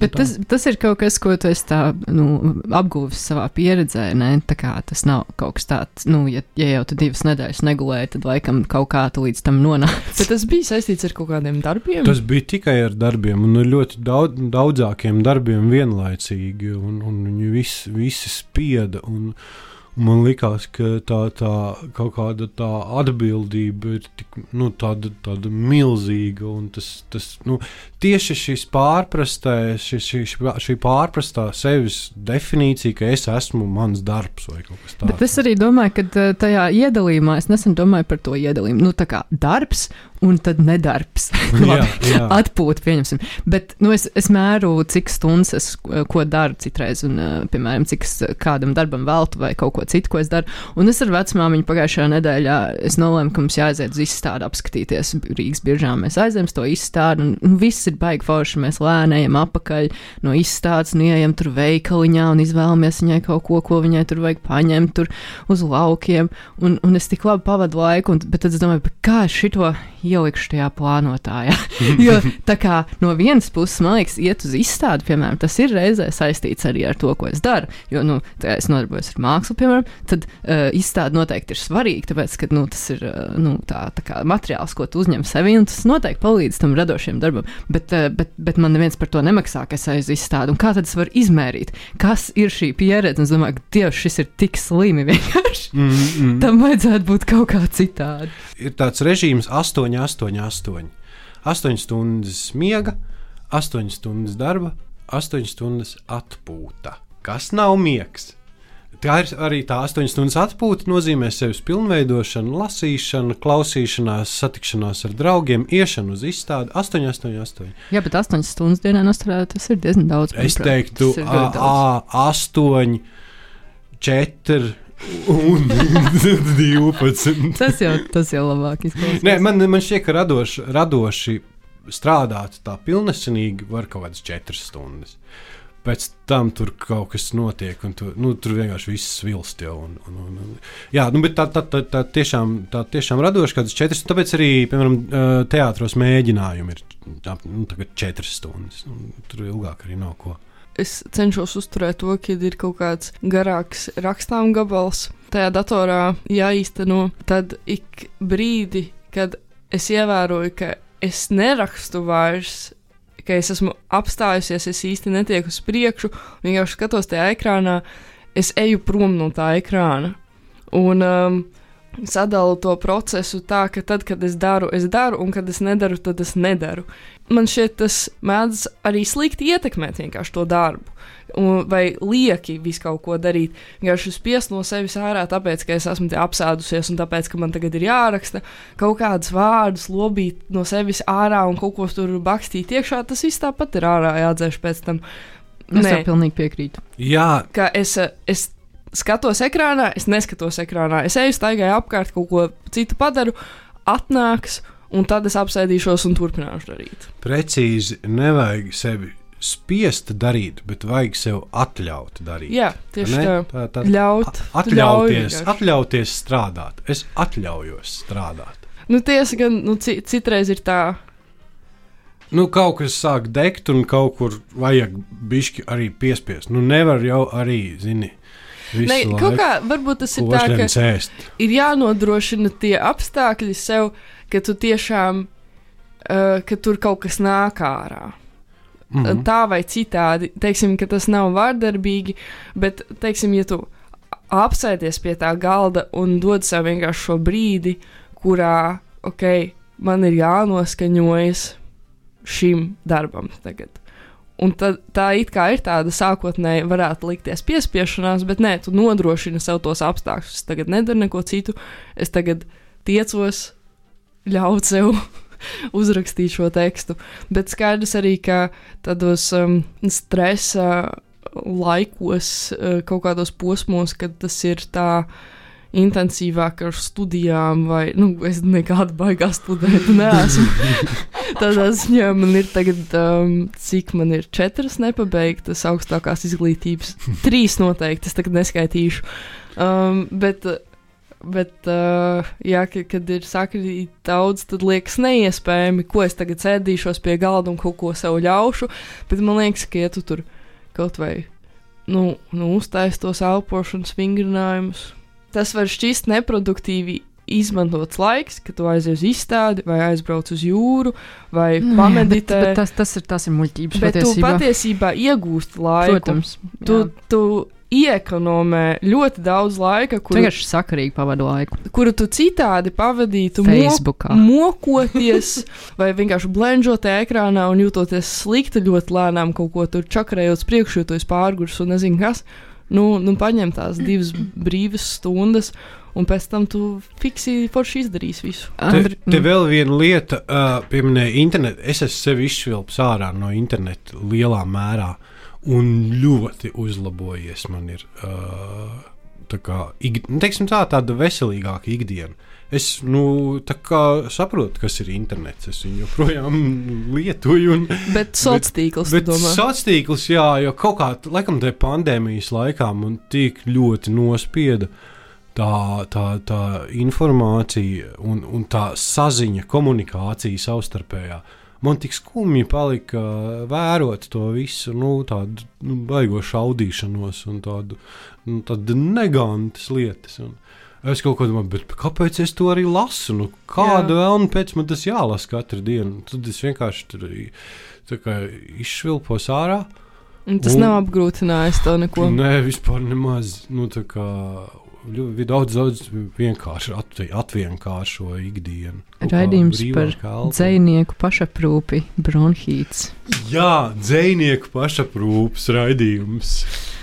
Bet tas, tas ir kaut kas, ko tu esi tā, nu, apguvis savā pieredzē. Ne? Tā kā tas nav kaut kas tāds, nu, ja, ja jau tu divas nedēļas negulēji, tad laikam kaut kā tu līdz tam nonāci. Bet tas bija saistīts ar kaut kādiem darbiem. Tas bija tikai ar darbiem, un ar ļoti daudz, daudzākiem darbiem vienlaicīgi, un, un viņi visi, visi spieda. Un, un man liekas, ka tā, tā kaut kāda tā atbildība ir tik, nu, tāda, tāda milzīga, un tas, tas nu, tieši šis pārprastais, šis, šis, šī pārprastā sevis definīcija, ka es esmu mans darbs vai kaut kas tāds. Bet es arī domāju, ka uh, tajā iedalījumā es nesen domāju par to iedalījumu. Nu, tā kā darbs un tad nedarbs. Atpūta, pieņemsim. Bet nu, es, es mēru, cik stundas es ko daru citreiz, un, uh, piemēram, cik es kādam darbam veltu vai kaut ko citu, ko es daru. Un es ar vecmāmiņu pagājušajā nedēļā es nolēmu, ka mums jāaiziet uz izstādi apskatīties Rīgas biržām. Mēs aizējām uz to izstādi, un, un viss ir baigi forši. Mēs lēnējam apakaļ no izstādes, un ieejam tur veikaliņā un izvēlamies viņai kaut ko, ko viņai tur vajag paņemt tur uz laukiem. Un, un es tik labi pavadu laiku, un, bet tad es domāju, kā šito ielikšu tajā plānotājā. jo tā kā no vienas puses, man liekas, iet uz izstādi, piemēram, tas ir reizē saistīts arī ar to, ko es daru. Jo, nu, es nodarbojos ar mākslu, piemēram, tad uh, izstāde noteikti ir svarīga, tāpēc, ka nu, tas ir uh, nu, tā, tā kā materiāls, ko tu uzņem sevi, un tas noteikti palīdz tam radošiem darbam. Bet, uh, bet, bet man neviens par to nemaksā, ka es aizu izstādi. Un kā tad es varu izmērīt, kas ir šī pieredze? Un es domāju, ka Dievs, šis ir tik slimi vienkārši. Mm, mm. Tam vajadzētu būt kaut kā citādi. Ir tāds režīms 8, 8, 8. 8 stundas miega, 8 stundas darba, 8 stundas atpūta. Kas nav miegs? Tā ir arī tā 8 stundas atpūta, nozīmē sevis pilnveidošanu, lasīšanu, klausīšanās, satikšanās ar draugiem, iešanu uz izstādi 8, 8, 8. Jā, bet 8 stundas dienā nostrādāt, tas ir diezgan daudz. Es teiktu, ļoti daudz. 8, 4 un 12. Tas jau, tas jau labāk izklausās. Nē, man, man šķiet, ka radoši, radoši strādāt tā pilnesenīgi var kaut kādas četras stundas. Pēc tam tur kaut kas notiek, un tu, nu, tur vienkārši viss vilst jau. Un, un, un, un. Jā, nu, bet tā, tā, tā, tā tiešām, tā tiešām radoši kādas četras. Tāpēc arī, piemēram, teātros mēģinājumi ir nu, četras stundas. un Tur ilgāk arī nav ko. es cenšos uzturēt to, ka ir kaut kāds garāks rakstām gabals tajā datorā jāīsteno. Tad ik brīdi, kad es ievēroju, ka es nerakstu vairs, ka es esmu apstājusies, es īsti netieku uz priekšu, vienkārši skatos tajā ekrānā, es eju prom no tā ekrāna. Un um, sadalu to procesu tā, ka tad, kad es daru, es daru, un kad es nedaru, tad es nedaru. Man šķiet, tas mēdz arī slikti ietekmēt vienkārši to darbu. Un, vai lieki visu kaut ko darīt. Vienkārši spiest no sevis ārā, tāpēc, ka es esmu te apsēdusies, un tāpēc, ka man tagad ir jāraksta kaut kādus vārdus, lobīt no sevis ārā un kaut ko tur bakstīt iekšā. Tas viss tāpat ir ārā jādzēš pēc tam. Es tev pilnīgi piekrītu. Jā, ka es, es skatos ekrānā, es neskatos ekrānā. Es eju staigāju apkārt, kaut ko citu padaru, atnāks, un tad es apsēdīšos un turpināšu darīt. precīzi nevajag sevi spiest darīt, bet vajag sev atļaut darīt. Jā, tieši Ne? tā. tā, tā Ļaut, a- tu ļauj atļauties, atļauties strādāt. Es atļaujos strādāt. Nu, tiesa gan, nu, ci, citreiz ir tā. Nu, kaut kas sāk degt, un kaut kur vajag bišķi arī piespiest. Nu, nevar jau arī, zini, Ne, kaut kā varbūt tas ir tā, ka cēst. ir jānodrošina tie apstākļi sev, ka tu tiešām, uh, ka tur kaut kas nāk ārā. Mhm. Tā vai citādi, teiksim, ka tas nav vārdarbīgi, bet, teiksim, ja tu apsēties pie tā galda un dod sev vienkārši šo brīdi, kurā, ok, man ir jānoskaņojas šim darbam tagad. Un tad, tā it kā ir tāda sākotnēji, varētu likties piespiešanās, bet nē, tu nodrošini sev tos apstākļus. Es tagad nedaru neko citu, es tagad tiecos ļaut sev uzrakstīt šo tekstu. Bet skaidrs arī, ka tādos um, stresa laikos, uh, kaut kādos posmos, kad tas ir tā intensīvāk ar studijām, vai nu, es nekādu baigā studēt neesmu. Tādā ziņā man ir tagad, um, cik man ir četras nepabeigtas augstākās izglītības. Trīs noteikti, es tagad neskaitīšu. Um, bet, bet uh, jā, ka, kad ir sakrīt daudz, tad liekas neiespējami, ko es tagad sēdīšos pie galda un kaut ko sev ļaušu. Bet man liekas, ka ja tu tur kaut vai nu, nu, uztais tos elpošanas vingrinājumus, tas var šķist neproduktīvi izmantots laiks, kad tu aizies uz izstādi, vai aizbrauc uz jūru, vai jā, pameditē. Bet, bet tas, tas ir, tas ir muļķības Bet tu patiesībā. patiesībā iegūsti laiku. Protams. Tu, jā. tu iekonomē ļoti daudz laika, Tu kuru, vienkārši sakarīgi pavadu laiku. kuru tu citādi pavadītu Facebookā. Mo mokoties vai vienkārši blenžot ekrānā un jūtoties slikti ļoti lēnām kaut ko tur čakarējot uz priekšu, jo tu esi pārgurs un nezinu kas. Nu, nu paņem tās divas brīvas stundas, un pēc tam tu fiksi forši izdarīsi visu. Te, Andri, te vēl viena lieta, uh, pieminēja internetu. Es esmu sevi izšvilpis ārā no interneta lielā mērā un ļoti uzlabojies. Man ir uh, tā kā, ig, nu, teiksim, tā, tāda veselīgāka ikdiena. Es nu, saprotu, kas ir internets. Es viņu joprojām lietoju. Un, Bet sociāls tīkls, Bet domā? sociāls tīkls, jā, jo kaut kā, laikam, tajā pandēmijas laikā man tik ļoti nospieda tā, tā, tā informācija un, un tā saziņa, komunikācija savstarpējā. Man tik skumji palika vērot to visu, nu, tādu nu, baigo šaudīšanos un tādu, nu, tādu negantas lietas. Un es kaut ko domāju, bet kāpēc es to arī lasu? Nu, kādu vēlmu pēc man tas jālasa katru dienu? Tad es vienkārši tur izšvilpos ārā. Un tas un- nav apgrūtinājis tev neko. Nē, vispār nemaz. Nu, kā ļoti daudz, daudz vienkārši atvi, atvienkāršo ikdienu. Raidījums par. Dzinieku pašaprūpi, bronhīts. Jā, dzinieku pašaprūpas raidījums.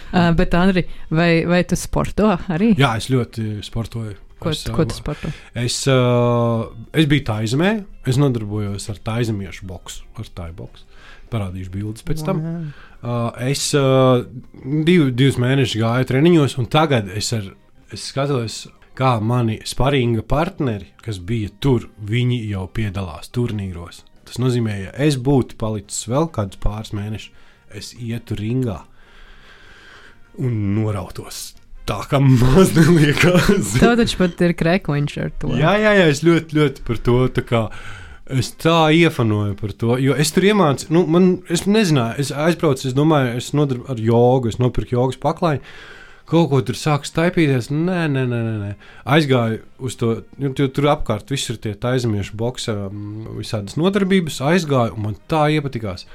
Uh, bet, Andri, vai, vai tu sporto arī? Jā, es ļoti sportoju. Ko, es, ko tu sporto? Es, uh, es biju Taizemē, es nodarbojos ar taizemiešu boksu, ar tāju boksu. Parādīšu bildes pēc tam. Uh, es uh, div, divus mēnešus gāju treniņos, un tagad es, ar, es skatos, kā mani sparinga partneri, kas bija tur, viņi jau piedalās turnīros. Tas nozīmē, ja es būtu palicis vēl kādus pāris mēnešus, es ietu ringā un norautos. Tā kā maz neliekas. Tev taču pat ir krekliņš ar to. Jā, jā, jā, es ļoti, ļoti par to. tā Kā, es tā iefanoju par to, jo es tur iemācījos, nu, man, es nezināju, es aizbraucu, es domāju, es nodarboju ar jogu, es nopirku jogas paklāju. Kaut ko tur sāku staipīties. Nē, nē, nē, nē. Aizgāju uz to, jo tu- tur apkārt viss ir tie taizemiešu boxa, mm, visādas nodarbības. Aizgāju, un man tā iepatikās.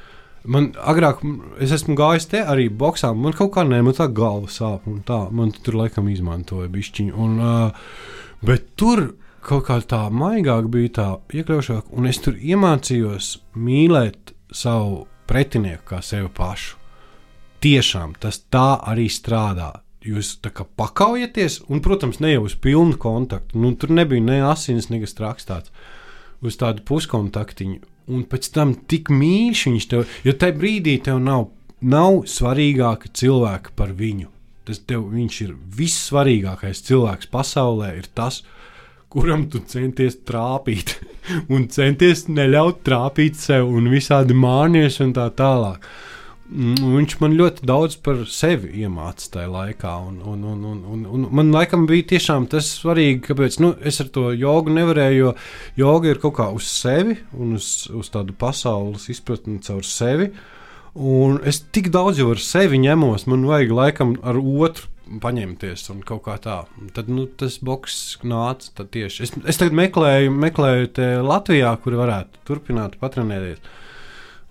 Man agrāk, es esmu gājis te arī boxā, man kaut kā nē, man tā galva sāp. un Tā, man tur laikam izmantoja bišķiņu. Un, uh, bet tur kaut kā tā maigāk bija tā iekļaušāk, un es tur iemācījos mīlēt savu pretinieku kā sevi pašu. Tiešām tas tā arī strādā. Jūs tā kā pakaujaties, un, protams, ne jau uz pilnu kontaktu. Nu, tur nebija ne asins, nekas rakstāts. Uz tādu puskontaktiņu. Un pēc tam tik mīļš viņš tev, jo tajā brīdī tev nav, nav svarīgāka cilvēka par viņu. Tas tev, ir vissvarīgākais cilvēks pasaulē, ir tas, kuram tu centies trāpīt, un centies neļaut trāpīt sev, un visādi mānies un tā tālāk. Mm, Viņš man ļoti daudz par sevi iemācīja tajā laikā. Un, un, un, un, un, un man laikam bija tiešām tas svarīgi, kāpēc nu, es ar to jogu nevarēju. Jo joga ir kaut kā uz sevi un uz, uz tādu pasaules izpratni caur sevi. Un es tik daudz jau ar sevi ņemos, man vajag laikam ar otru paņemties un kaut kā tā. Tad nu, tas boks nāca tieši. Es, es tagad meklēju, meklēju Latvijā, kur varētu turpināt patrenēties.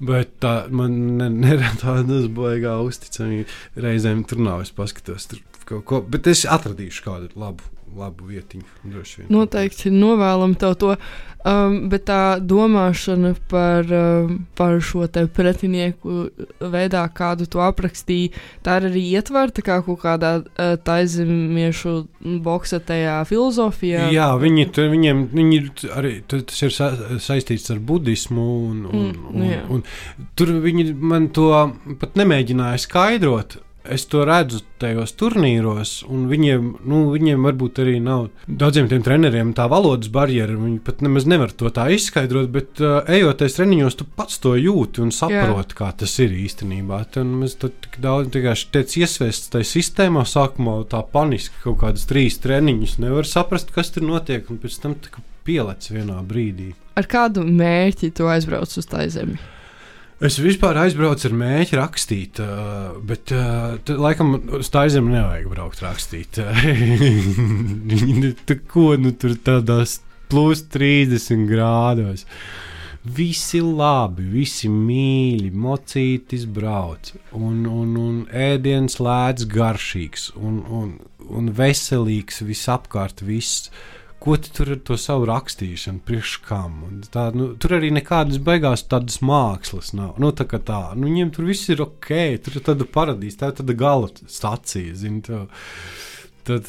Bet tā man ne, tādas baigā uzticamība. Reizēm tur nav. Es paskatos, tur kaut ko. Bet es atradīšu kādu labu, labu vietiņu. Noteikti novēlam tev to. Um, bet tā domāšana par, um, par šo pretinieku veidā, kādu tu aprakstīji, tā ir arī ietverta kā kaut kādā uh, taizemiešu boksa tajā filozofijā. Jā, viņi, tur, viņiem viņi t- arī tu- tas ir sa saistīts ar budismu. Un, un, Mm, un, nu jā. un, tur viņi man to pat nemēģināja skaidrot. Es to redzu tajos turnīros, un viņiem, nu, viņiem varbūt arī nav daudziem tiem treneriem tā valodas barjera. Viņi pat nemaz nevar to tā izskaidrot, bet uh, ejoties treniņos, tu pats to jūti un saproti, kā tas ir īstenībā. Tad mēs to tik daudz vienkārši tiek iesviests tajā sistēmā, sākumā tā paniski kaut kādas trīs treniņus. Nevar saprast, kas tur notiek, un pēc tam pielec vienā brīdī. Ar kādu mērķi tu aizbrauc uz tā zemi? Es vispār aizbraucu ar mēģi rakstīt, bet tad, laikam uz tā zemi nevajag braukt rakstīt. Tā ko nu tur tādās plus 30 grādos. Visi labi, visi mīļi, mocītis brauc, un, un, un ēdiens lēts garšīgs, un, un, un veselīgs visapkārt. Viss. Ko tu tur ar to savu rakstīšanu, priekš kam? Un Tā, nu, tur arī nekādas beigās tādas mākslas nav. Nu, tā tā, nu, viņiem tur viss ir ok, tur ir tāda paradīze, tā ir tāda gala stacija. Zini, tā. Tad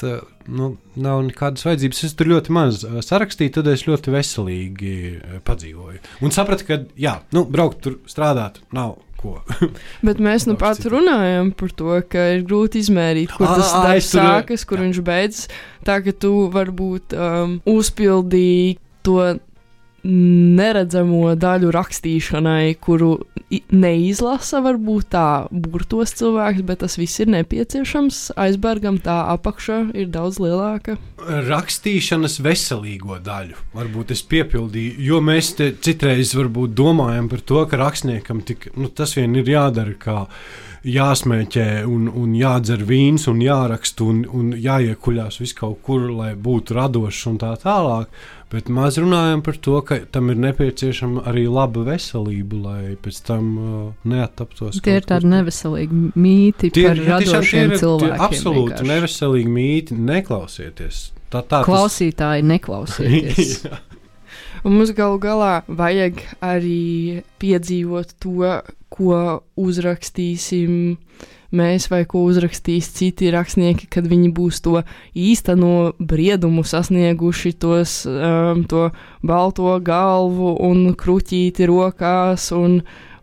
tā, nu, nav nekādas vajadzības. Es tur ļoti maz ā, sarakstīju, tad es ļoti veselīgi ā, padzīvoju. Un sapratu, ka, jā, nu, braukt tur strādāt nav ko. Bet mēs nu pat runājam par to, ka ir grūti izmērīt, kur tas ā, darbs tur- sākas, kur jā. viņš beidzas. Tā ka tu varbūt um, uzpildīji to neredzamo daļu rakstīšanai, kuru neizlasa varbūt tā burtos cilvēks, bet tas viss ir nepieciešams. Aizbergam tā apakša ir daudz lielāka. Rakstīšanas veselīgo daļu varbūt es piepildīju, jo mēs citreiz domājam par to, ka rakstniekam tik, nu, tas vien ir jādara. Kā, Jāsmēķē, un, un jādzer vīns, un jāraksta, un, un jāiekuļās vis kaut kur, lai būtu radošs un tā tālāk. Bet maz runājam par to, ka tam ir nepieciešama arī laba veselība, lai pēc tam uh, neattaptos. Tie ir tādi neveselīgi mīti Tie par radošiem ir- cilvēkiem. Absolūti vienkārši. neveselīgi mīti. Neklausieties. Tā, tā tas- Klausītāji, neklausieties. Un mums galu galā vajag arī piedzīvot to, ko uzrakstīsim mēs vai ko uzrakstīs citi rakstnieki, kad viņi būs to īsteno briedumu sasnieguši, tos, um, to balto galvu un kruķīti rokās un,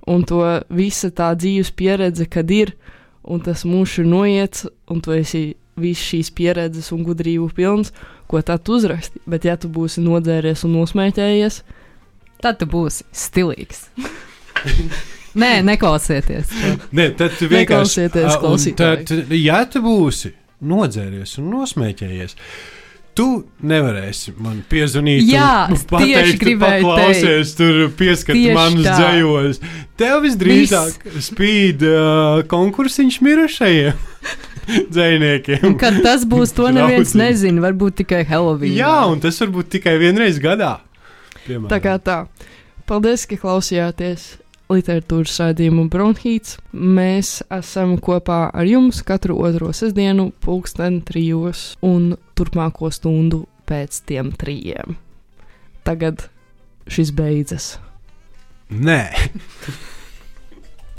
un to visa tā dzīves pieredze, kad ir, un tas mūžs ir noiets, un tu esi visas šīs pieredzes un gudrību pilns, ko tad uzraksti. Bet, ja tu būsi nodzēries un nosmēķējies, Tad tu būsi stilīgs. Nē, neklausieties. to. Nē, tad tu vienkārši. Tad, ja tu būsi nodzēries un nosmēķējies, tu nevarēsi man piezvanīt. Jā, pateikt, tieši gribēju paklausies, tur pieskat Tieši manus dzējos. Tev visdrīzāk spīd uh, konkursiņš mirušajiem dzējniekiem. Un Kad tas būs, to neviens nezina. Varbūt tikai Halloween. Jā, un tas var būt tikai vienreiz gadā. Piemēram. tā kā tā. Paldies, ka klausījāties literatūras raidījumu Bronhīts. Mēs esam kopā ar jums katru otro sestdienu, pulksten trijos un turpmāko stundu pēc tiem trījiem. Tagad šis beidzas. Nē.